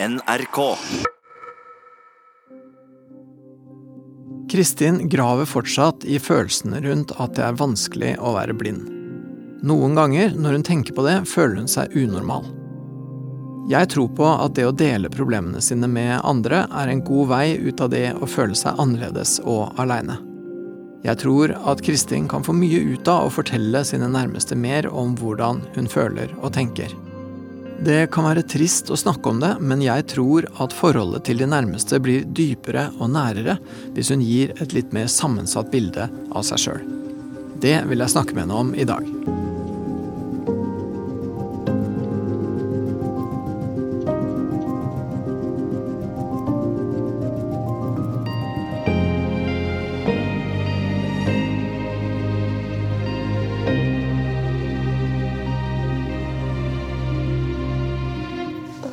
NRK. Kristin graver fortsatt i følelsene rundt at det er vanskelig å være blind. Noen ganger når hun tenker på det, føler hun seg unormal. Jeg tror på at det å dele problemene sine med andre er en god vei ut av det å føle seg annerledes og aleine. Jeg tror at Kristin kan få mye ut av å fortelle sine nærmeste mer om hvordan hun føler og tenker. Det kan være trist å snakke om det, men jeg tror at forholdet til de nærmeste blir dypere og nærere hvis hun gir et litt mer sammensatt bilde av seg sjøl. Det vil jeg snakke med henne om i dag.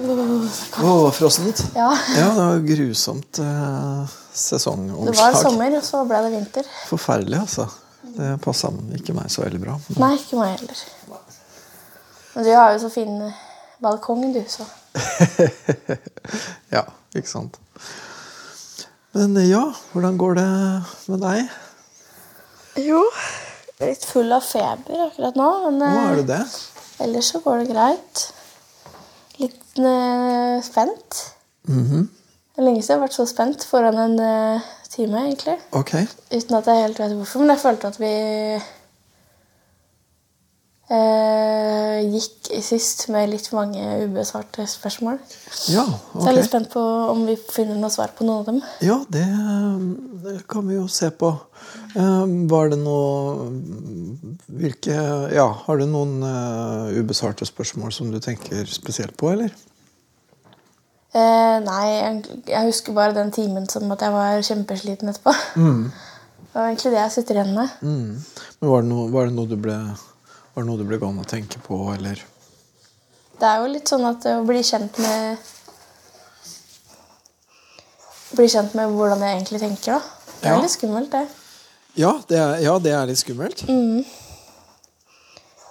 Å, frossent. Ja, Ja, det var grusomt eh, det sesongomslag. var sommer, og så ble det vinter. Forferdelig, altså. Det passa ikke meg så veldig bra. Nei, ikke meg heller. Men du har jo så fin balkong, du, så Ja, ikke sant. Men eh, ja, hvordan går det med deg? Jo. Litt full av feber akkurat nå, men Nå eh, er det det? ellers så går det greit. Litt uh, spent. Mhm. Det er lenge siden jeg har vært så spent foran en uh, time, egentlig. Okay. Uten at jeg helt vet hvorfor, men jeg følte at vi eh, gikk i sist med litt for mange ubesvarte spørsmål. Ja, Så jeg er litt spent på om vi finner noe svar på noen av dem. Ja, det, det kan vi jo se på. Eh, Var det noe Hvilke Ja, har du noen eh, ubesvarte spørsmål som du tenker spesielt på, eller? Eh, nei, jeg, jeg husker bare den timen som at jeg var kjempesliten etterpå. Det var egentlig det jeg sitter igjen med. Mm. Men var det, noe, var det noe du ble Var det noe du ble gående og tenke på, eller? Det er jo litt sånn at å bli kjent med Bli kjent med hvordan jeg egentlig tenker, da. Det er Ja. litt skummelt, det. Ja, det er, ja, det er litt skummelt.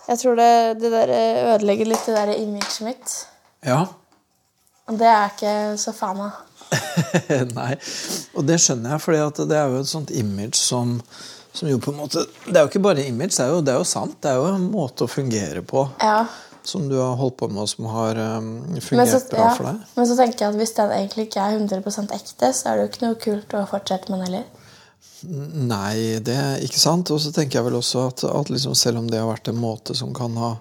Jeg tror det, det der ødelegger litt det der imaget mitt. Ja. Og det er jeg ikke så fan av. Nei. Og det skjønner jeg, for det er jo et sånt image som, som jo på en måte Det er jo ikke bare image, det er jo, det er jo sant. Det er jo en måte å fungere på Ja. som du har holdt på med, og som har um, fungert så, bra ja. for deg. Men så tenker jeg at hvis den egentlig ikke er 100% ekte, så er det jo ikke noe kult å fortsette med den heller. Nei, det er ikke sant. Og så tenker jeg vel også at, at liksom selv om det har vært en måte som kan ha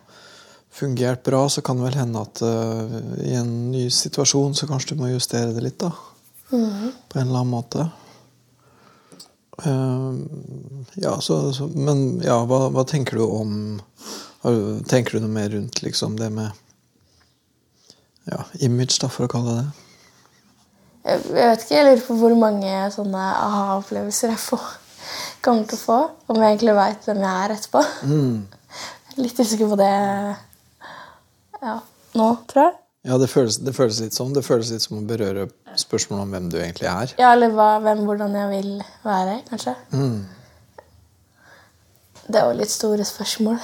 fungert bra, så kan det vel hende at uh, i en ny situasjon så kanskje du må justere det litt, da. På en eller annen måte. Uh, ja, så, så Men ja, hva, hva tenker du om Tenker du noe mer rundt liksom det med ja, image, da, for å kalle det det? Jeg, jeg vet ikke, jeg lurer på hvor mange sånne aha-opplevelser jeg får, kommer til å få. Om jeg egentlig veit hvem jeg er etterpå. Er litt usikker på det ja, nå, tror jeg. Ja, det føles, det føles litt sånn. Det føles litt som å berøre spørsmålet om hvem du egentlig er. Ja, Eller hva, hvem, hvordan jeg vil være, kanskje. Det er jo litt store spørsmål.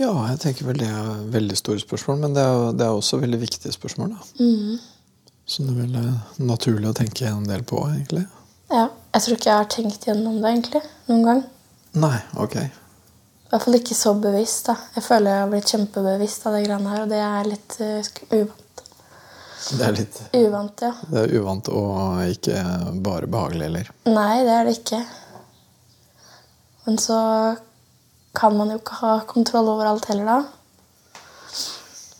Ja, jeg tenker vel det er veldig store spørsmål, men det er, det er også veldig viktige spørsmål. da. Som det er vel eh, naturlig å tenke en del på, egentlig. Ja, Jeg tror ikke jeg har tenkt gjennom det egentlig, noen gang. Nei, ok. I hvert fall ikke så bevisst. da. Jeg føler jeg har blitt kjempebevisst av det greiene her, og det er litt uh, uvant. Det er litt Uvant, ja. det er uvant og ikke bare behagelig, eller? Nei, det er det ikke. Men så kan man jo ikke ha kontroll over alt heller, da.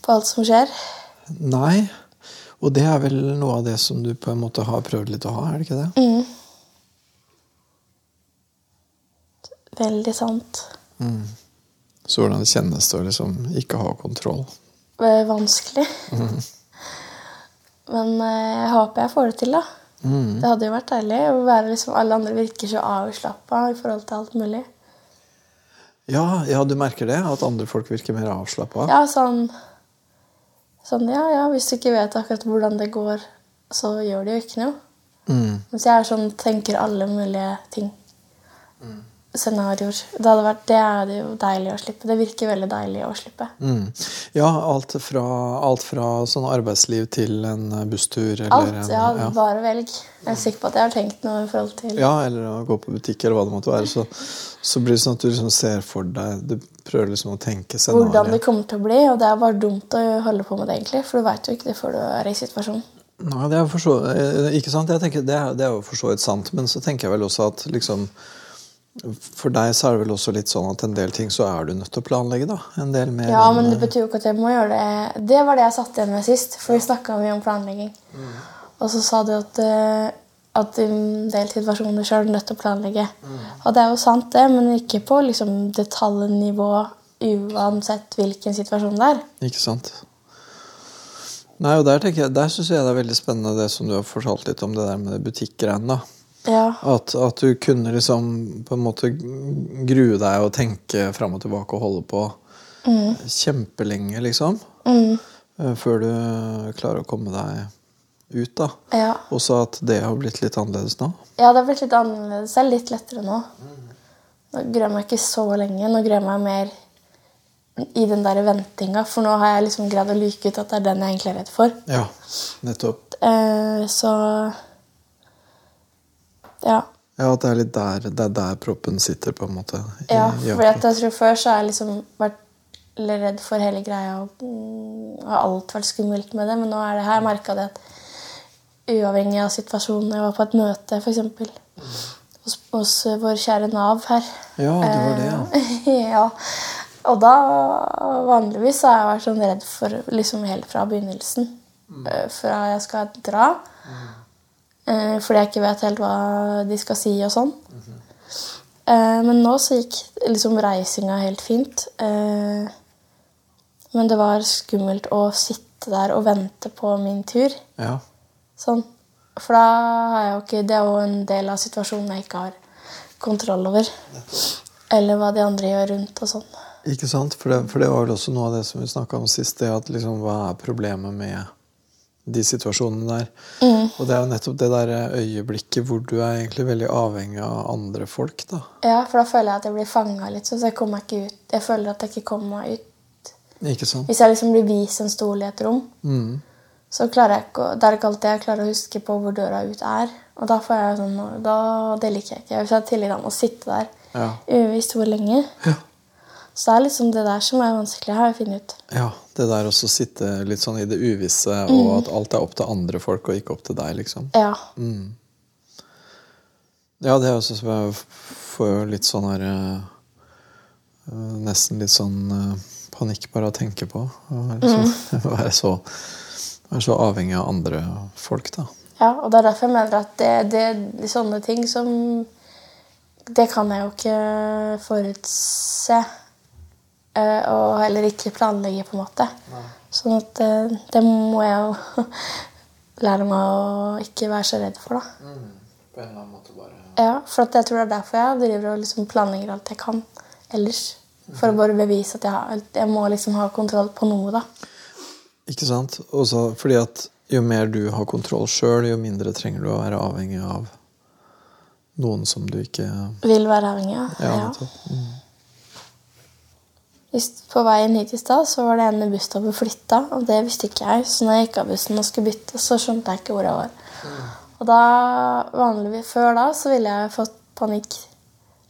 På alt som skjer. Nei. Og det er vel noe av det som du på en måte har prøvd litt å ha, er det ikke det? Mm. Veldig sant. Mm. Så hvordan kjennes det å liksom ikke ha kontroll? Det er vanskelig. Men eh, jeg håper jeg får det til, da. Det hadde jo vært deilig å være liksom Alle andre virker så avslappa i forhold til alt mulig. Ja, ja, du merker det? At andre folk virker mer avslappa? Ja, sånn Sånn, ja, ja, hvis du ikke vet akkurat hvordan det går, så gjør det jo ikke noe. Mm. Mens jeg er sånn, tenker alle mulige ting. Scenarioer. Det, hadde vært, det er det jo deilig å slippe. Det virker veldig deilig å slippe. Mm. Ja, alt fra, alt fra sånn arbeidsliv til en busstur eller Alt. en, Ja, bare velg. Jeg er sikker på at jeg har tenkt noe i forhold til Ja, eller å gå på butikk, eller hva det måtte være. Så, så blir det sånn at du liksom ser for deg Du prøver liksom å tenke hvordan det kommer til å bli. Og det er bare dumt å holde på med det, egentlig. For du veit jo ikke det før du er i situasjonen. Nei, det er for så, eh, ikke sant? Jeg tenker, det, er, det er jo for så vidt sant, men så tenker jeg vel også at liksom For deg så er det vel også litt sånn at en del ting så er du nødt til å planlegge, da. En del mer Ja, men det betyr jo ikke at jeg må gjøre det. Det var det jeg satt igjen med sist, for vi snakka mye om planlegging. Og så sa du at, eh, at i en del situasjoner så er du nødt til å planlegge. Og det er jo sant, det, men ikke på liksom, detaljnivå uansett hvilken situasjon det er. Ikke sant? Nei, og Der, jeg, der syns jeg det er veldig spennende det som du har fortalt litt om det der med butikkgreiene. da. Ja. At, at du kunne liksom på en måte grue deg og tenke fram og tilbake og holde på kjempelenge, liksom. Mm. eh, Før du klarer å komme deg ut, da. Ja. Og så at det har blitt litt annerledes nå. ja, det har blitt litt annerledes. Det er litt lettere nå. Nå gruer jeg meg ikke så lenge. Nå gruer jeg meg mer i den der ventinga, for nå har jeg liksom greid å luke ut at det er den jeg egentlig er redd for. Ja, nettopp. Eh, så Ja. Ja, at det er litt der, det er der proppen sitter, på en måte. i- ja for jeg tror før så har jeg liksom vært redd for hele greia. Og mm, har alt vært skummelt med det, men nå er det her. Jeg merka det at uavhengig av situasjonen Jeg var på et møte, f.eks. Hos, hos vår kjære Nav her. Ja, det var det, ja. Eh, ja. Og da Vanligvis har jeg vært sånn redd for liksom helt fra begynnelsen. Mm. Fra jeg skal dra. Eh, fordi jeg ikke vet helt hva de skal si og sånn. Eh, men nå så gikk liksom reisinga helt fint. Eh, men det var skummelt å sitte der og vente på min tur. ja. Sånn. For da har jeg jo ikke Det er jo en del av situasjonen jeg ikke har kontroll over. Eller hva de andre gjør rundt og sånn. Ikke sant? For det, for det var vel også noe av det som vi snakka om sist. det at liksom, Hva er problemet med de situasjonene der? Og det er jo nettopp det der øyeblikket hvor du er egentlig veldig avhengig av andre folk. da. Ja, for da føler jeg at jeg blir fanga litt. Så jeg kommer ikke ut. Jeg føler at jeg ikke kommer meg ut. Ikke sant? Hvis jeg liksom blir vist en stol i et rom, Mm. så klarer jeg ikke å, det er ikke alltid jeg klarer å huske på hvor døra ut er. Og da får jeg sånn da, Det liker jeg ikke. Hvis jeg har tillit til å sitte der Ja. uvisst hvor lenge. Ja. Så det er liksom det der som er vanskelig, å finne ut. ja. Det der også sitte litt sånn i det uvisse, og at alt er opp til andre folk og ikke opp til deg, liksom. Ja. Ja, det er også som jeg får jo litt sånn her eh, eh, Nesten litt sånn eh, panikk bare av å tenke på. Å liksom, være, så, være så avhengig av andre folk, da. Ja, og det er derfor jeg mener at det, det, sånne ting som Det kan jeg jo ikke forutse. Eh, Og heller ikke planlegge, på en måte. Sånn at eh, det må jeg jo lære meg å ikke være så redd for, da. På en eller annen måte bare Ja, for jeg tror det er derfor jeg driver og liksom planlegger alt jeg kan ellers. For å bare bevise at jeg, har, jeg må liksom ha kontroll på noe, da. Ikke sant? Også fordi at jo mer du har kontroll sjøl, jo mindre trenger du å være avhengig av noen som du ikke Vil være avhengig av. Ja, Ja. På veien hit i stad var det en med busstoppet flytta, og det visste ikke jeg. Så når jeg gikk av bussen og skulle bytte, så skjønte jeg ikke hvor jeg var. Og da, vanligvis Før da så ville jeg fått panikk.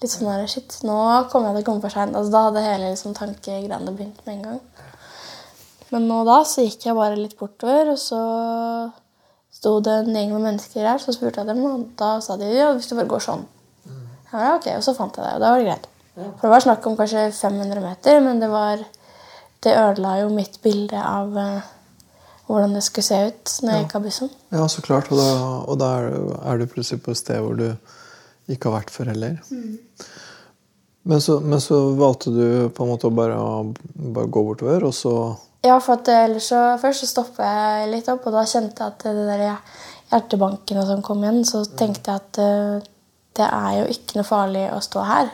Litt sånn der, shit, nå kommer jeg til å komme for seint. Altså, da hadde hele liksom, tankegreiene begynt med en gang. Men nå da så gikk jeg bare litt bortover, og så sto det en gjeng med mennesker her. Så spurte jeg dem, og da sa de ja, hvis du bare går sånn. Ja, ok, Og så fant jeg det, og da var det greit. For det var snakk om kanskje 500 meter, men det var Det ødela jo mitt bilde av eh, hvordan det skulle se ut når jeg gikk av bussen. Ja, så klart. Og da, og da er, du, plutselig på et sted hvor du ikke har vært før heller. Men, så, men så valgte du på en måte å bare, bare gå bortover, og så Ja, for eh, ellers så Først så stoppa jeg litt opp, og da kjente jeg at det der hjertebanken og sånn kom igjen. Så tenkte jeg at eh, det er jo ikke noe farlig å stå her.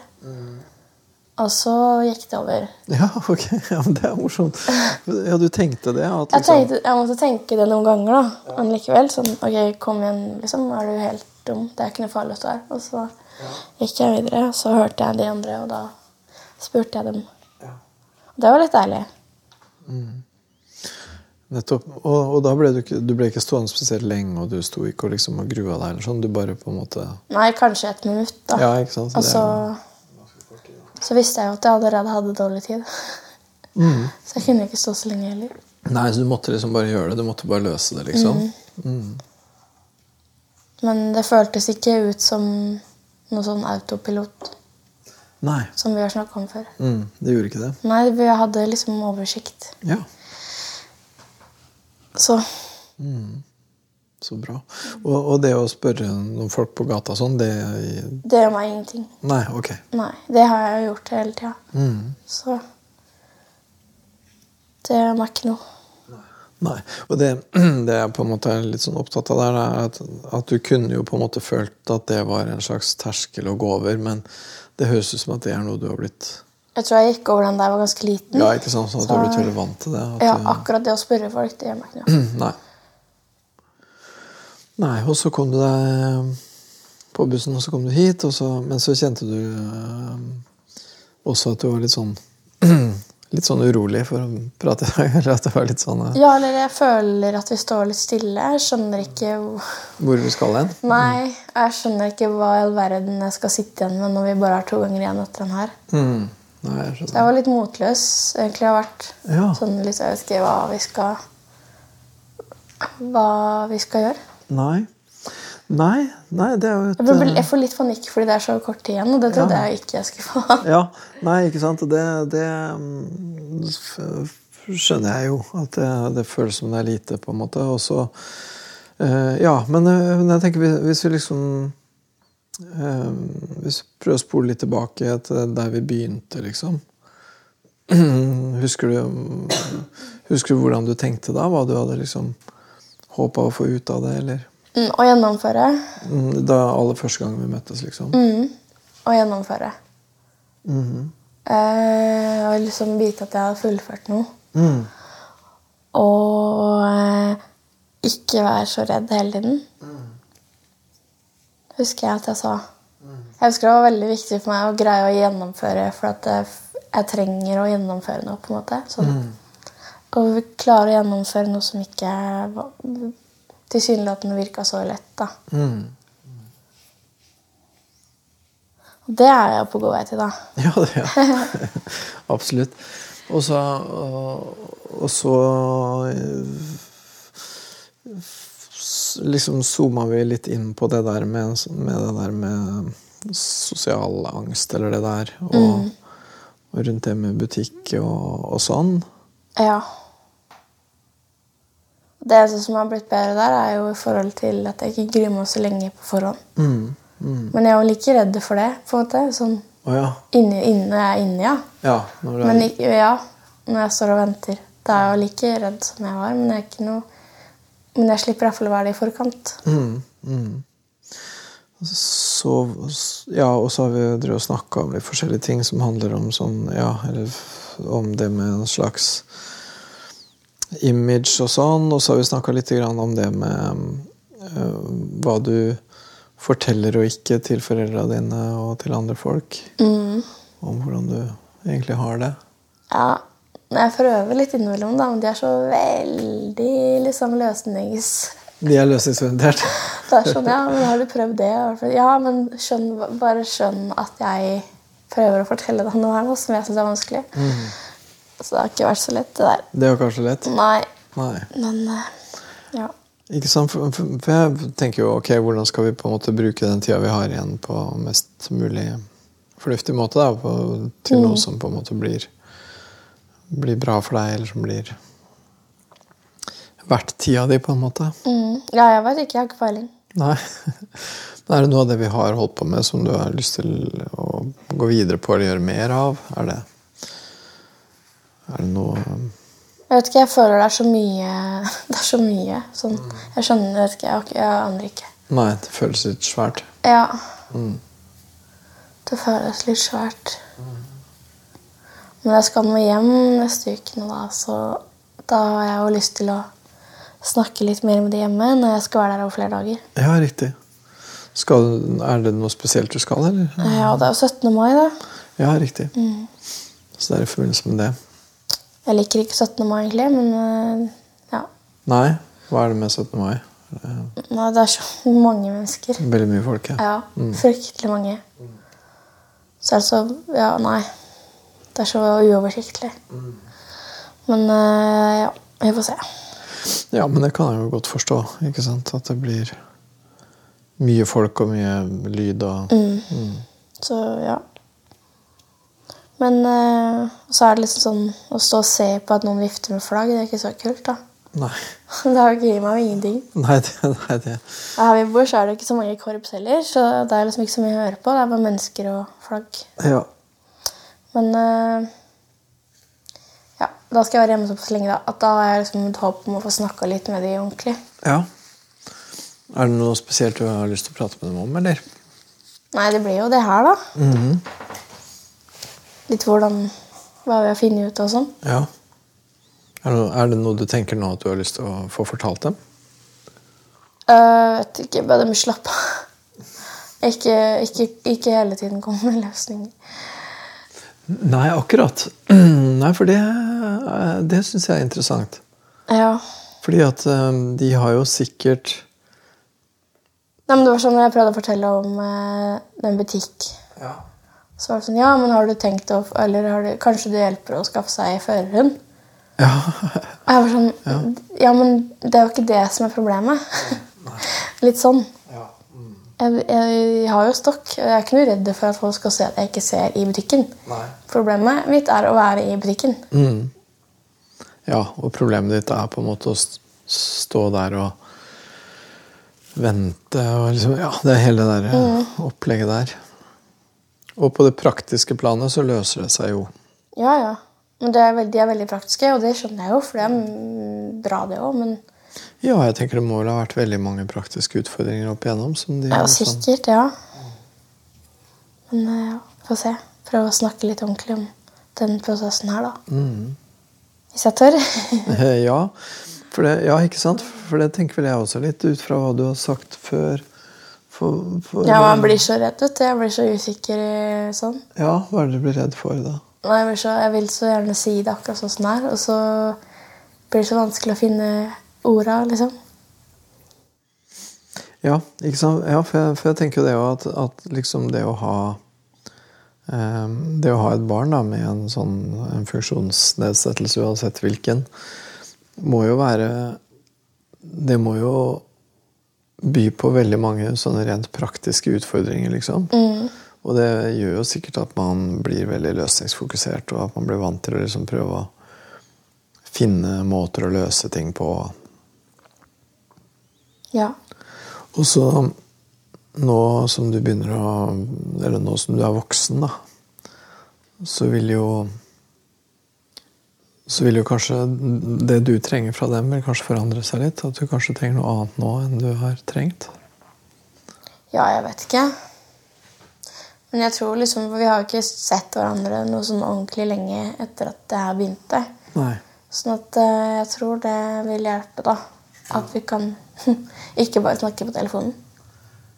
Og så gikk det over. Ja, ok. Ja, men det er morsomt. Ja, du tenkte det? At Jeg, liksom, tenkte, jeg måtte tenke det noen ganger, da. Men likevel sånn Ok, kom igjen, liksom. Er du helt dum? Det er ikke noe farlig å stå her. Og så gikk jeg videre, og så hørte jeg de andre, og da spurte jeg dem. Og det var litt deilig. Nettopp. Og, og da ble du ikke, du ble ikke stående spesielt lenge, og du sto ikke og liksom og grua deg, eller sånn. Du bare på en måte Nei, kanskje et minutt, da. Ja, ikke sant? Og så, er- så visste jeg jo at jeg allerede hadde dårlig tid. Mm. Så jeg kunne ikke stå så lenge heller. Nei, så du måtte liksom bare gjøre det. Du måtte bare løse det, liksom. Men det føltes ikke ut som noe sånn autopilot Nei. som vi har snakka om før. Mm, det gjorde ikke det. Nei, vi hadde liksom oversikt. Ja, Så så bra. Og, og det å spørre noen folk på gata sånn, det det gjør meg ingenting. Nei, ok. Nei, det har jeg jo gjort hele tida. Mm. Så det gjør meg ikke noe. Nei. Og det, det jeg på en måte er litt sånn opptatt av der, er at, at du kunne jo på en måte følt at det var en slags terskel å gå over, men det høres ut som at det er noe du har blitt Jeg tror jeg gikk over den da jeg var ganske liten. Ja, ikke sant? Sånn at du har blitt veldig vant til det. Ja, du- akkurat det å spørre folk, det gjør meg ikke noe. Nei. Nei, og så kom du deg på bussen, og så kom du hit, og så, men så kjente du eh, også at du var litt sånn Litt sånn urolig, for å prate Eller at det var litt sånn eh, Ja, eller jeg føler at vi står litt stille. Jeg skjønner ikke hvor- Hvor vi skal hen? Nei, jeg skjønner ikke hva i all verden jeg skal sitte igjen med når vi bare har to ganger igjen etter den her. Mm. Nei, jeg Så jeg var litt motløs. Egentlig har jeg vært Ja. sånn litt Jeg vet ikke hva vi skal Hva vi skal gjøre. Nei. Nei, nei, det er jo et Jeg, eh, jeg får litt panikk fordi det er så kort tid igjen, og det trodde Ja. jeg ikke jeg skulle få. Ja, nei, ikke sant? Det, det mm, skjønner jeg jo. At det, det føles som det er lite, på en måte. Og så eh, Ja, men, eh, jeg tenker hvis, vi liksom Hvis vi prøver å spole litt tilbake til der vi begynte, liksom. Husker du, husker du hvordan du tenkte da? Hva du hadde liksom håpa å få ut av det, eller? Mm, Å gjennomføre. Mm, Da aller første gang vi møttes, liksom. Mm, å gjennomføre. Mhm. Eh, og liksom vite at jeg hadde fullført noe. Mm. Og eh, ikke være så redd hele tiden. Husker jeg at jeg sa. Jeg husker det var veldig viktig for meg å greie å gjennomføre, for at jeg, jeg trenger å gjennomføre noe. på en måte. Sånn. Og klare å gjennomføre noe som ikke tilsynelatende virka så lett. da. Mm. Det er jeg på god vei til, da. Ja, det er ja. Absolutt. Og så, og, så eh, liksom zooma vi litt inn på det der med, med det der med sosial angst, eller det der. Og, og rundt det med butikk og, og sånn. Ja. Det eneste som har blitt bedre der, er jo i forhold til at jeg ikke gruer meg så lenge på forhånd. Mm. Mm. Men jeg er jo like redd for det. på en måte. Sånn Å ja. inni, inni, når jeg er inni, ja. Ja, når er, Men ikke, ja, når jeg står og venter. Da er jeg jo like redd som jeg var, men jeg, er ikke noe, men jeg slipper i hvert fall å være det i forkant. Mm, mm. Så, ja, og så har vi snakka om litt forskjellige ting som handler om sånn, ja, eller om det med en slags image og sånn, og så har vi snakka litt om det med øh, hva du forteller og ikke til foreldra dine og til andre folk. Mm. Om hvordan du egentlig har det. Ja, jeg prøver litt innimellom, da, men de er så veldig liksom løsnings... De er løsningsorientert. Det er sånn, ja, men har du prøvd det? Ja, men skjønn, bare skjønn at jeg prøver å fortelle deg noe her nå som jeg syns er vanskelig. Så det har ikke vært så lett, det der. Det var kanskje lett? Nei, Nei. men eh, ja. Ikke sant? For, jeg tenker jo ok, hvordan skal vi på en måte bruke den tida vi har igjen, på mest mulig fornuftig måte? da, på, Til noe som på en måte blir, blir bra for deg, eller som blir verdt tida di, på en måte. Mm. Ja, jeg vet ikke. Jeg har ikke peiling. Nei. Men Er det noe av det vi har holdt på med, som du har lyst til å gå videre på eller gjøre mer av? Er det, er det noe Jeg vet ikke, jeg føler det er så mye. Det er så mye. Sånn, jeg skjønner det vet ikke, jeg, jeg aner ikke. Nei, det føles litt svært. Ja. Mm. Det føles litt svært. Men jeg skal nå hjem neste uke, nå da, så da har jeg jo lyst til å snakke litt mer med de hjemme når jeg skal være der over flere dager. Ja, riktig. Skal, er det noe spesielt du skal, eller? Ja, det er jo 17. mai, da. Ja, riktig. Så det er i forbindelse med det. Jeg liker ikke 17. mai, egentlig, men eh, ja. Nei, hva er det med 17. mai? Nei, det er så mange mennesker. Veldig mye folk, ja. Ja, fryktelig mange. Så er det så Ja, nei. Det er så uoversiktlig. Men eh, ja, vi får se. Ja, men det kan jeg jo godt forstå. ikke sant? At det blir mye folk og mye lyd og Så ja. Men eh, så er det liksom sånn å stå og se på at noen vifter med flagg, det er ikke så kult, da. Nei. Det gitt meg jo ingenting. Nei, det, nei, det. Her vi bor, så er det ikke så mange korps heller, så det er liksom ikke så mye å høre på. Det er bare mennesker og flagg. Ja. Men eh, ja, da skal jeg være hjemme så lenge da, at da har jeg liksom et håp om å få snakka litt med de ordentlig. ja. Er det noe spesielt du har lyst til å prate med dem om, eller? Nei, det blir jo det her, da. Litt hvordan Hva vi har funnet ut og sånn. Ja. Er det, noe, er det noe du tenker nå at du har lyst til å få fortalt dem? Uh, vet ikke, bare de slapp av. Ikke, ikke, ikke hele tiden komme med løsninger. Nei, akkurat. Nei, for det, det syns jeg er interessant. Ja. Fordi at eh, de har jo sikkert Nei, men det var sånn når jeg prøvde å fortelle om eh, den butikk. Ja. Så var det sånn Ja, men har du tenkt å Eller har du, kanskje du hjelper å skaffe seg førerhund? Ja. Og jeg var sånn ja. men det er jo ikke det som er problemet. Litt sånn. Jeg, jeg har jo stokk. og Jeg er ikke noe redd for at folk skal se at jeg ikke ser i butikken. Nei. Problemet mitt er å være i butikken. ja, og problemet ditt er på en måte å stå der og vente og liksom Ja, det er hele det der mm. opplegget der. Og på det praktiske planet så løser det seg jo. Ja, ja. Men det er veldig, de er veldig praktiske, og det skjønner jeg jo, for det er mm, bra, det òg. Men Ja, jeg tenker det må vel ha vært veldig mange praktiske utfordringer opp igjennom. Som de ja, liksom- sikkert, ja. Men eh, ja, får se. Prøve å snakke litt ordentlig om den prosessen her, da. Hvis jeg tør. ja, for det, ja, ikke sant? For det tenker vel jeg også litt, ut fra hva du har sagt før. For, for, ja, man blir så redd, vet du. Jeg blir så usikker sånn. Ja, hva er det du blir redd for, da? Nei, Jeg, så, jeg vil så gjerne si det akkurat sånn som det er, og så blir det så vanskelig å finne orda, liksom. Ja, ikke sant? Ja, for, jeg, for jeg tenker jo det òg at, at liksom det å ha eh, Det å ha et barn da, med en sånn en funksjonsnedsettelse, uansett hvilken, må jo være Det må jo by på veldig mange sånne rent praktiske utfordringer, liksom. Og det gjør jo sikkert at man blir veldig løsningsfokusert, og at man blir vant til å liksom prøve å finne måter å løse ting på. Ja. Og så nå som du begynner å Eller nå som du er voksen, da, så vil jo Så vil jo kanskje det du trenger fra dem, vil kanskje forandre seg litt. At du kanskje trenger noe annet nå enn du har trengt. ja, jeg vet ikke. Men jeg tror liksom, for vi har jo ikke sett hverandre noe sånn ordentlig lenge etter at det her begynte. Nei. Sånn at eh, jeg tror det vil hjelpe, da. At vi kan ikke bare snakke på telefonen.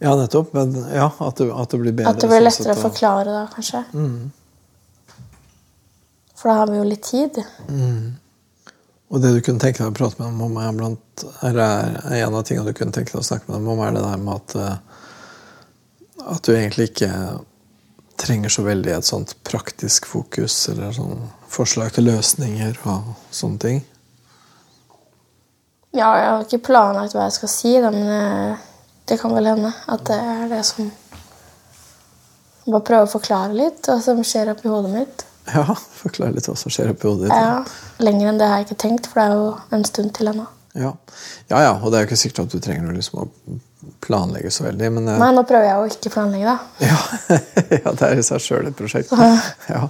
Ja, nettopp. Men ja, at det, at det blir bedre. At det blir sånn lettere å forklare da, kanskje. For da har vi jo litt tid. Og det du kunne tenke deg å prate med dem om, er, blant, er, er en av tingene du kunne tenke deg å snakke med dem om, er det der med at eh, at du egentlig ikke trenger så veldig et sånt praktisk fokus eller sånn forslag til løsninger og sånne ting. Ja, jeg har ikke planlagt hva jeg skal si, da, men eh, det kan vel hende at det er det som Bare prøve å forklare litt hva som skjer oppi hodet mitt. Ja, forklar litt hva som skjer oppi hodet ditt. Ja, Lenger enn det har jeg ikke tenkt, for det er jo en stund til ennå. Ja. ja, ja, og det er jo ikke sikkert at du trenger liksom å planlegge så veldig, men eh, Nei, nå prøver jeg å ikke planlegge, da. ja, ja, det er i seg sjøl et prosjekt. Ja.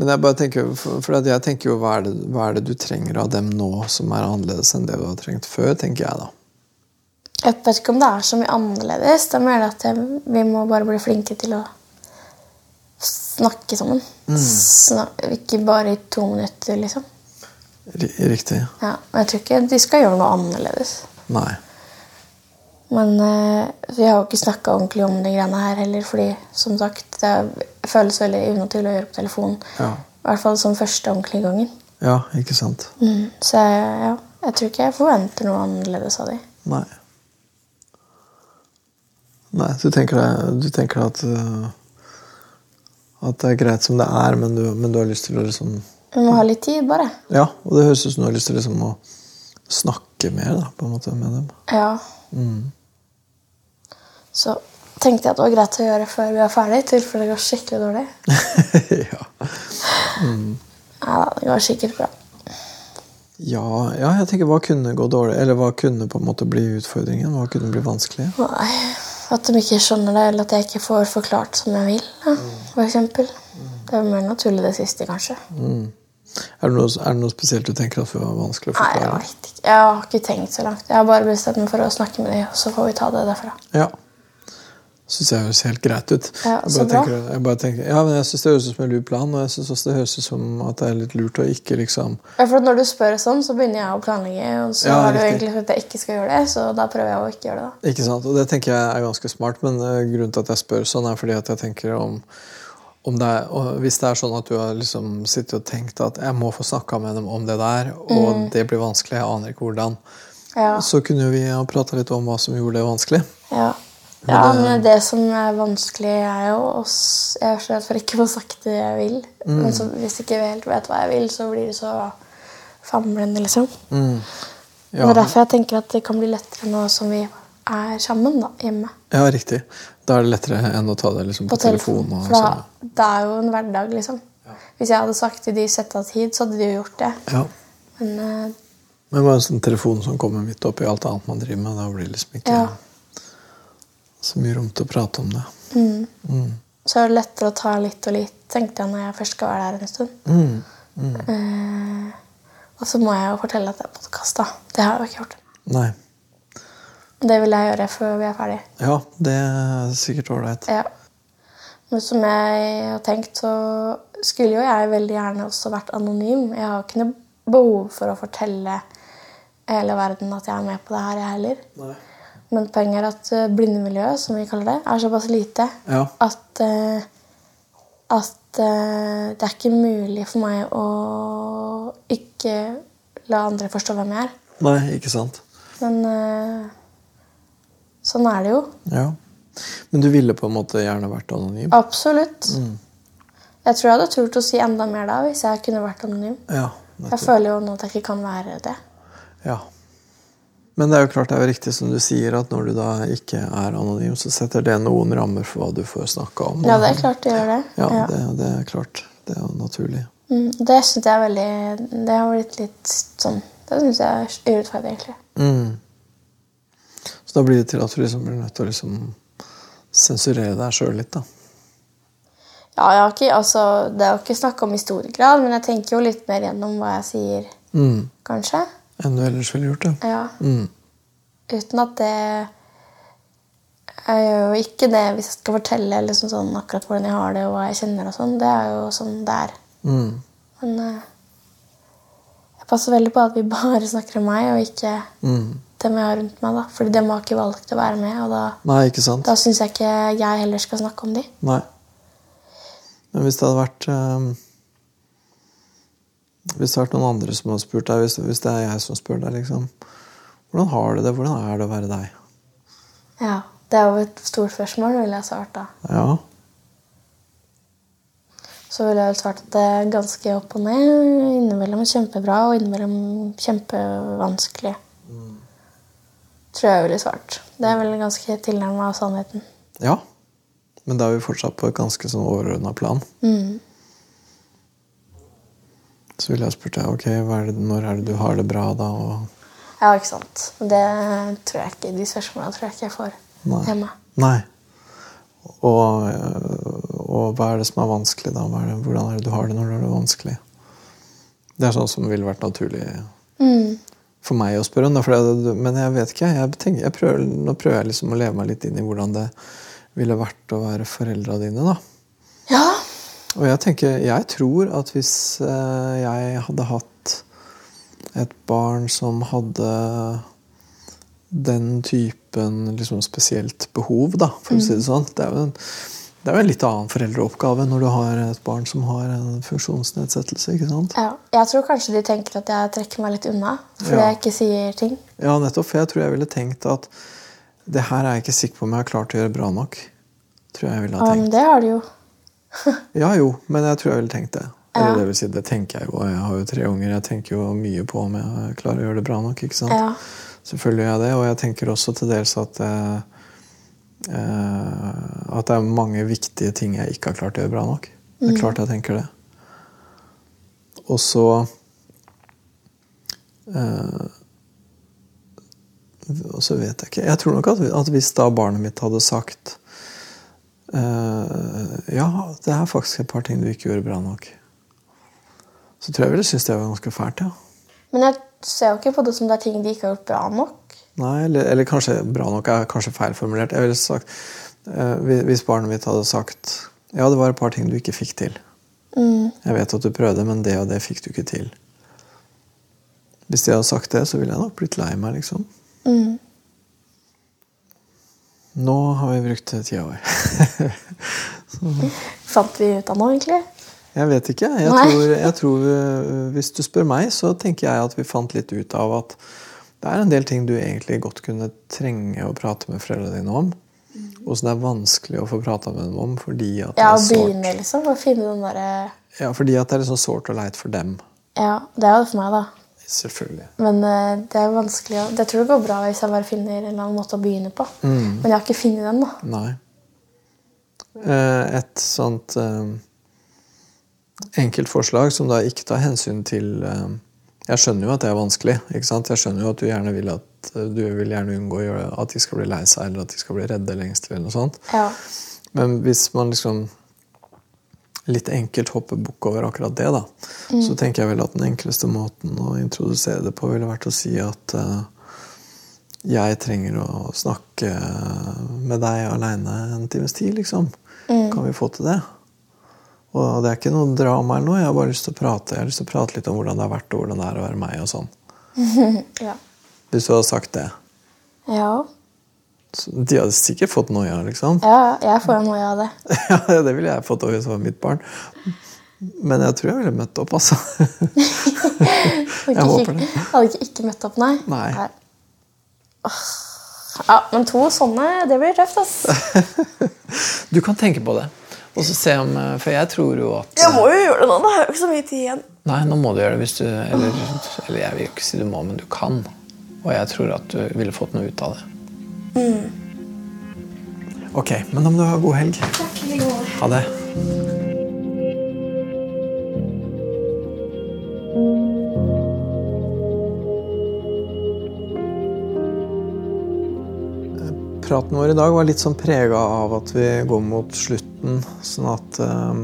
Men jeg bare tenker, for, for jeg tenker jo hva er, det, hva er det du trenger av dem nå som er annerledes enn det du har trengt før, tenker jeg da. Jeg vet ikke om det er så mye annerledes. Det er mer at jeg, vi må bare bli flinke til å snakke sammen. Snak, ikke bare i to minutter, liksom. Ri- Riktig. Ja, men jeg tror ikke de skal gjøre noe annerledes. Nei. Men eh, vi har jo ikke snakka ordentlig om de greiene her heller, fordi som sagt, det føles veldig unaturlig å gjøre på telefon. Ja. I hvert fall som første ordentlige gangen. ja, ikke sant? Mm. Så ja, jeg tror ikke jeg forventer noe annerledes av de. Nei. Nei, du tenker, deg- du tenker at øh, At det er greit som det er, men du, men du har lyst til å liksom Du må ha litt tid, bare. Ja, og det høres ut som du har lyst til liksom å snakke mer da, på en måte med dem. Ja. Så tenkte jeg at det var greit å gjøre før vi er ferdig, i tilfelle det går skikkelig dårlig. ja. Ja, da, det går sikkert bra. Ja, ja, jeg tenker hva kunne gå dårlig, eller hva kunne på en måte bli utfordringen? Hva kunne bli vanskelig? Nei, At de ikke skjønner det, eller at jeg ikke får forklart som jeg vil. Ja, for eksempel. Det er mer naturlig det siste, kanskje. Er det, noe, er det noe spesielt du tenker at var vanskelig å forklare? Nei, jeg vet ikke. Jeg har ikke tenkt så langt. Jeg har bare bestemt meg for å snakke med dem, og så får vi ta det derfra. Ja. Syns jeg høres helt greit ut. Ja, jeg så bare bra. tenker, jeg bare tenker, ja, men jeg syns det høres ut som en lur plan, og jeg syns også det høres ut som at det er litt lurt å ikke liksom Ja, for Når du spør sånn, så begynner jeg å planlegge, og så Ja, har du egentlig sagt at jeg ikke skal gjøre det, så da prøver jeg å ikke gjøre det. da. Ikke sant? Og det tenker jeg er ganske smart, men eh, grunnen til at jeg spør sånn, er fordi at jeg tenker om, om det er, Hvis det er sånn at du har liksom sittet og tenkt at jeg må få snakka med dem om det der, og det blir vanskelig, jeg aner ikke hvordan, Ja, så kunne vi ha prata litt om hva som gjorde det vanskelig. ja. Ja men det som er vanskelig, er jo oss Jeg er så redd for ikke å få sagt det jeg vil. Men så, hvis jeg ikke helt vet hva jeg vil, så blir det så famlende, liksom. Mm. Det Ja, er derfor jeg tenker at det kan bli lettere nå som vi er sammen da, hjemme. ja, riktig. Da er det lettere enn å ta det liksom på, På telefon. telefon. For da, sånn. det er jo en hverdag, liksom. Hvis jeg hadde sagt til de sett av tid, så hadde de jo gjort det. Ja. Men uh, Men bare en sånn telefon som kommer midt oppi alt annet man driver med, da blir det liksom ikke Ja. Så mye rom til å prate om det. så er det lettere å ta litt og litt, tenkte jeg når jeg først skal være der en stund. Mm. Eh, og så må jeg jo fortelle at det er podkast. Det har jeg jo ikke gjort. Nei. Det vil jeg gjøre før vi er ferdig. Ja, det er sikkert ålreit. Ja. Men som jeg har tenkt, så skulle jo jeg veldig gjerne også vært anonym. Jeg har ikke noe behov for å fortelle hele verden at jeg er med på det her, jeg heller. Nei. Men poenget er at eh, blindemiljøet, som vi kaller det, er såpass lite Ja. at, eh, at eh, det er ikke mulig for meg å ikke la andre forstå hvem jeg er. Nei, ikke sant. Men sånn er det jo. Ja. Men du ville på en måte gjerne vært anonym? Absolutt. Jeg tror jeg hadde turt å si enda mer da hvis jeg kunne vært anonym. Ja. Jeg føler jo nå at jeg ikke kan være det. ja. Men det er jo klart det er jo riktig som du sier, at når du da ikke er anonym, så setter det noen rammer for hva du får snakke om. Ja, det er klart det gjør det. Ja, Ja. Det, det er klart. Det er jo naturlig. Mm, det syns jeg er veldig Det har blitt litt sånn Det syns jeg er urettferdig, egentlig. Mm. Så da blir det til at du liksom blir nødt til å liksom sensurere deg sjøl litt, da. Ja, jeg har ikke, altså, Det er jo ikke snakk om i stor grad, men jeg tenker jo litt mer gjennom hva jeg sier, Mm. kanskje. Enn du ellers ville gjort det. Ja. Mm. Uten at det Jeg gjør jo ikke det hvis jeg skal fortelle liksom sånn, akkurat hvordan jeg har det og hva jeg kjenner. og sånn. Det er jo sånn det er. Mm. Men eh, jeg passer veldig på at vi bare snakker om meg, og ikke Mm. dem jeg har rundt meg. da. Fordi dem har ikke valgt å være med, og da, Nei, ikke sant? da syns jeg ikke jeg heller skal snakke om de. Nei. Men hvis det hadde vært eh, Hvis det har vært noen andre som har spurt deg, hvis, hvis det er jeg som spør deg, liksom Hvordan har du det? Hvordan er det å være deg? Ja, Det er jo et stort spørsmål, ville jeg svart da. Ja. Så ville jeg vel svart at det er ganske opp og ned. Innimellom kjempebra og innimellom kjempevanskelig. Tror jeg ville svart. Det er vel ganske tilnærma sannheten. ja. Men da er vi fortsatt på et ganske sånn overordna plan. Mm. Så ville jeg spurt deg ok, er det, når er det du har det bra, da? Og, Ja, ikke sant. Det tror jeg ikke, De spørsmålene tror jeg ikke jeg får Nei. hjemme. nei. Og, og hva er det som er vanskelig, da? Er det, hvordan er det du har det når du har det vanskelig? Det er sånn som ville vært naturlig Mm. for meg å spørre om. Men jeg vet ikke. Jeg tenker, jeg prøver, nå prøver jeg liksom å leve meg litt inn i hvordan det ville vært å være foreldra dine. da. Ja. Og jeg tenker, jeg tror at hvis eh, jeg hadde hatt et barn som hadde den typen liksom spesielt behov, da, for å si det sånn. Det er jo en, det er jo en litt annen foreldreoppgave når du har et barn som har en funksjonsnedsettelse. ikke sant? Ja. Jeg tror kanskje de tenker at jeg trekker meg litt unna fordi Ja. jeg ikke sier ting. Ja, nettopp. For jeg tror jeg ville tenkt at det her er jeg ikke sikker på om jeg har klart å gjøre bra nok. Tror jeg ville ha Um, men det har de jo. Ja jo, men jeg tror jeg ville tenkt det. Eller Ja. det vil si, det tenker jeg jo. og Jeg har jo tre unger. Jeg tenker jo mye på om jeg klarer å gjøre det bra nok. ikke sant? Ja. Selvfølgelig gjør jeg det, og jeg tenker også til dels at eh, eh, at det er mange viktige ting jeg ikke har klart å gjøre bra nok. Det er klart jeg tenker det. Og så eh, Og så vet jeg ikke Jeg tror nok at, at hvis da barnet mitt hadde sagt eh, Ja, det er faktisk et par ting du ikke gjorde bra nok. Så tror jeg ville synes det var ganske fælt, ja. Men jeg ser jo ikke på det som det er ting de ikke har gjort bra nok. Nei, eller, eller kanskje bra nok er kanskje feilformulert. Jeg ville sagt, uh, hvis- barnet mitt hadde sagt ja, det var et par ting du ikke fikk til. Jeg vet at du prøvde, men det og det fikk du ikke til. Hvis de hadde sagt det, så ville jeg nok blitt lei meg, liksom. Nå har vi brukt tida vår. Fant vi ut av noe, egentlig? Jeg vet ikke. Jeg tror, jeg tror, øh, Hvis du spør meg, så tenker jeg at vi fant litt ut av at det er en del ting du egentlig godt kunne trenge å prate med foreldrene dine om. Og som det er vanskelig å få prata med dem om fordi at det Ja, er å sårt. begynne, liksom. Å finne den derre Ja, fordi at det er sånn sårt og leit for dem. Ja, det er jo det for meg, da. Selvfølgelig. Men uh, det er vanskelig å Jeg tror det går bra hvis jeg bare finner en eller annen måte å begynne på. Men jeg har ikke funnet den, da. Nei. Eh, Et sånt eh, enkelt forslag som da ikke tar hensyn til Jeg skjønner jo at det er vanskelig. ikke sant? Jeg skjønner jo at du gjerne vil at du vil gjerne unngå at de skal bli lei seg eller at de skal bli redde eller engstelige. eller noe sånt. Ja. Men hvis man liksom litt enkelt hoppe bukk over akkurat det, da, så tenker jeg vel at den enkleste måten å introdusere det på ville vært å si at uh, jeg trenger å snakke med deg aleine en times tid, liksom. Kan vi få til det? Og det er ikke noe drama eller noe. Jeg har bare lyst til å prate Jeg har lyst til å prate litt om hvordan det har vært, og hvordan det er å være meg. og sånn. ja. Hvis du hadde sagt det. Ja. De hadde sikkert fått noia, liksom. ja, jeg får jo noe av det. Ja, det ville jeg fått hvis det var mitt barn. Men jeg tror jeg ville møtt opp, altså. Jeg håper det. hadde ikke, ikke møtt opp, nei. Nei. nei. Ja, men to sånne, det blir tøft, ass. Du kan tenke på det. Og så se om For jeg tror jo at Jeg må jo gjøre det nå. Det er jo ikke så mye tid igjen. Nei, nå må du gjøre det hvis du Eller, eller jeg vil ikke si du må, men du kan. Og jeg tror at du ville fått noe ut av det. Ok, men da må du ha god helg. Takk i går. Ha det. Praten vår i dag var litt sånn prega av at vi går mot slutten, sånn at eh,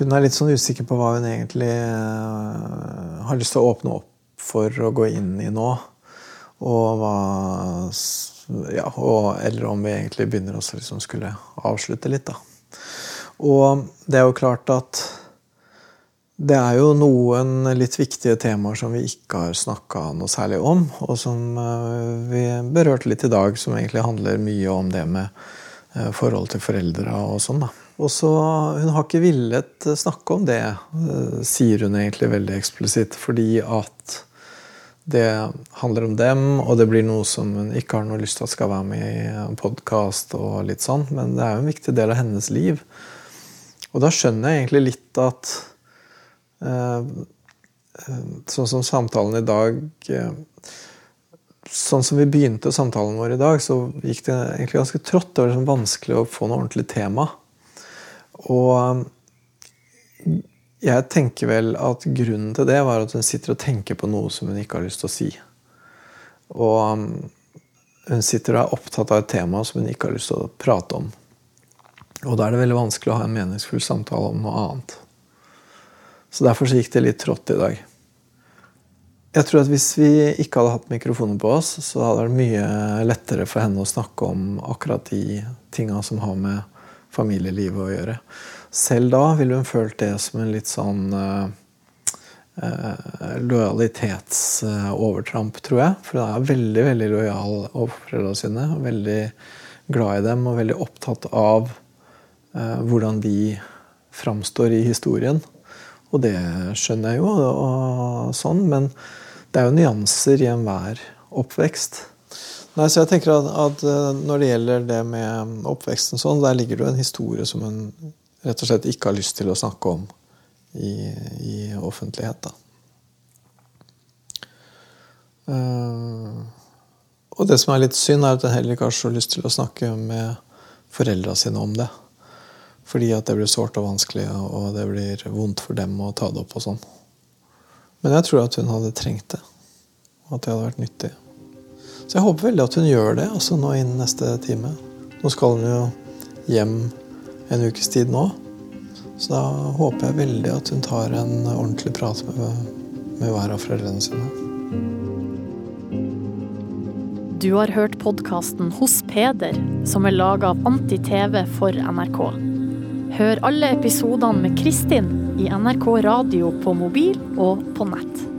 hun er litt sånn usikker på hva hun egentlig uh, har lyst til å åpne opp for å gå inn i nå. Og hva ja, og, Eller om vi egentlig begynner å liksom skulle avslutte litt, da. Og det er jo klart at det er jo noen litt viktige temaer som vi ikke har snakka noe særlig om, og som eh, vi berørte litt i dag, som egentlig handler mye om det med eh, forhold til foreldre og sånn. da. Og så, Hun har ikke villet eh, snakke om det, sier hun egentlig veldig eksplisitt, fordi at det handler om dem, og det blir noe som hun ikke har noe lyst til at skal være med i podkast, og litt sånn, men det er jo en viktig del av hennes liv. Og da skjønner jeg egentlig litt at eh, eh, Sånn som samtalen i dag eh, Sånn som vi begynte samtalen vår i dag, så gikk det egentlig ganske trått. Det var liksom vanskelig å få noe ordentlig tema. Og jeg tenker vel at grunnen til det var at hun sitter og tenker på noe som hun ikke har lyst til å si. Og um, hun sitter og er opptatt av et tema som hun ikke har lyst til å prate om. Og da er det veldig vanskelig å ha en meningsfull samtale om noe annet. Så derfor så gikk det litt trått i dag. Jeg tror at Hvis vi ikke hadde hatt mikrofonen på oss, så hadde det vært mye lettere for henne å snakke om akkurat de tinga som har med familielivet å gjøre. Selv da ville hun følt det som en litt sånn eh, eh, lojalitetsovertramp, tror jeg. For hun er veldig veldig lojal overfor foreldrene sine. Veldig glad i dem og veldig opptatt av eh, hvordan de framstår i historien. Og det skjønner jeg jo, og sånn, men det er jo nyanser i enhver oppvekst. Nei, så jeg tenker at, at, eh, Når det gjelder det med oppveksten, sånn, der ligger det jo en historie som hun rett og slett ikke har lyst til å snakke om i, i offentlighet. Uh, og det som er litt synd, er at hun heller ikke har så lyst til å snakke med foreldra sine om det. Fordi at det blir sårt og vanskelig, og det blir vondt for dem å ta det opp. og sånn. Men jeg tror at hun hadde trengt det. Og at det hadde vært nyttig. Så jeg håper veldig at hun gjør det altså nå innen neste time. Nå skal hun jo hjem en ukes tid nå. Så da håper jeg veldig at hun tar en ordentlig prat med, med hver av foreldrene sine. Du har hørt podkasten Hos Peder, som er laga av Anti-TV for NRK. Hør alle episodene med Kristin i NRK Radio på mobil og på nett.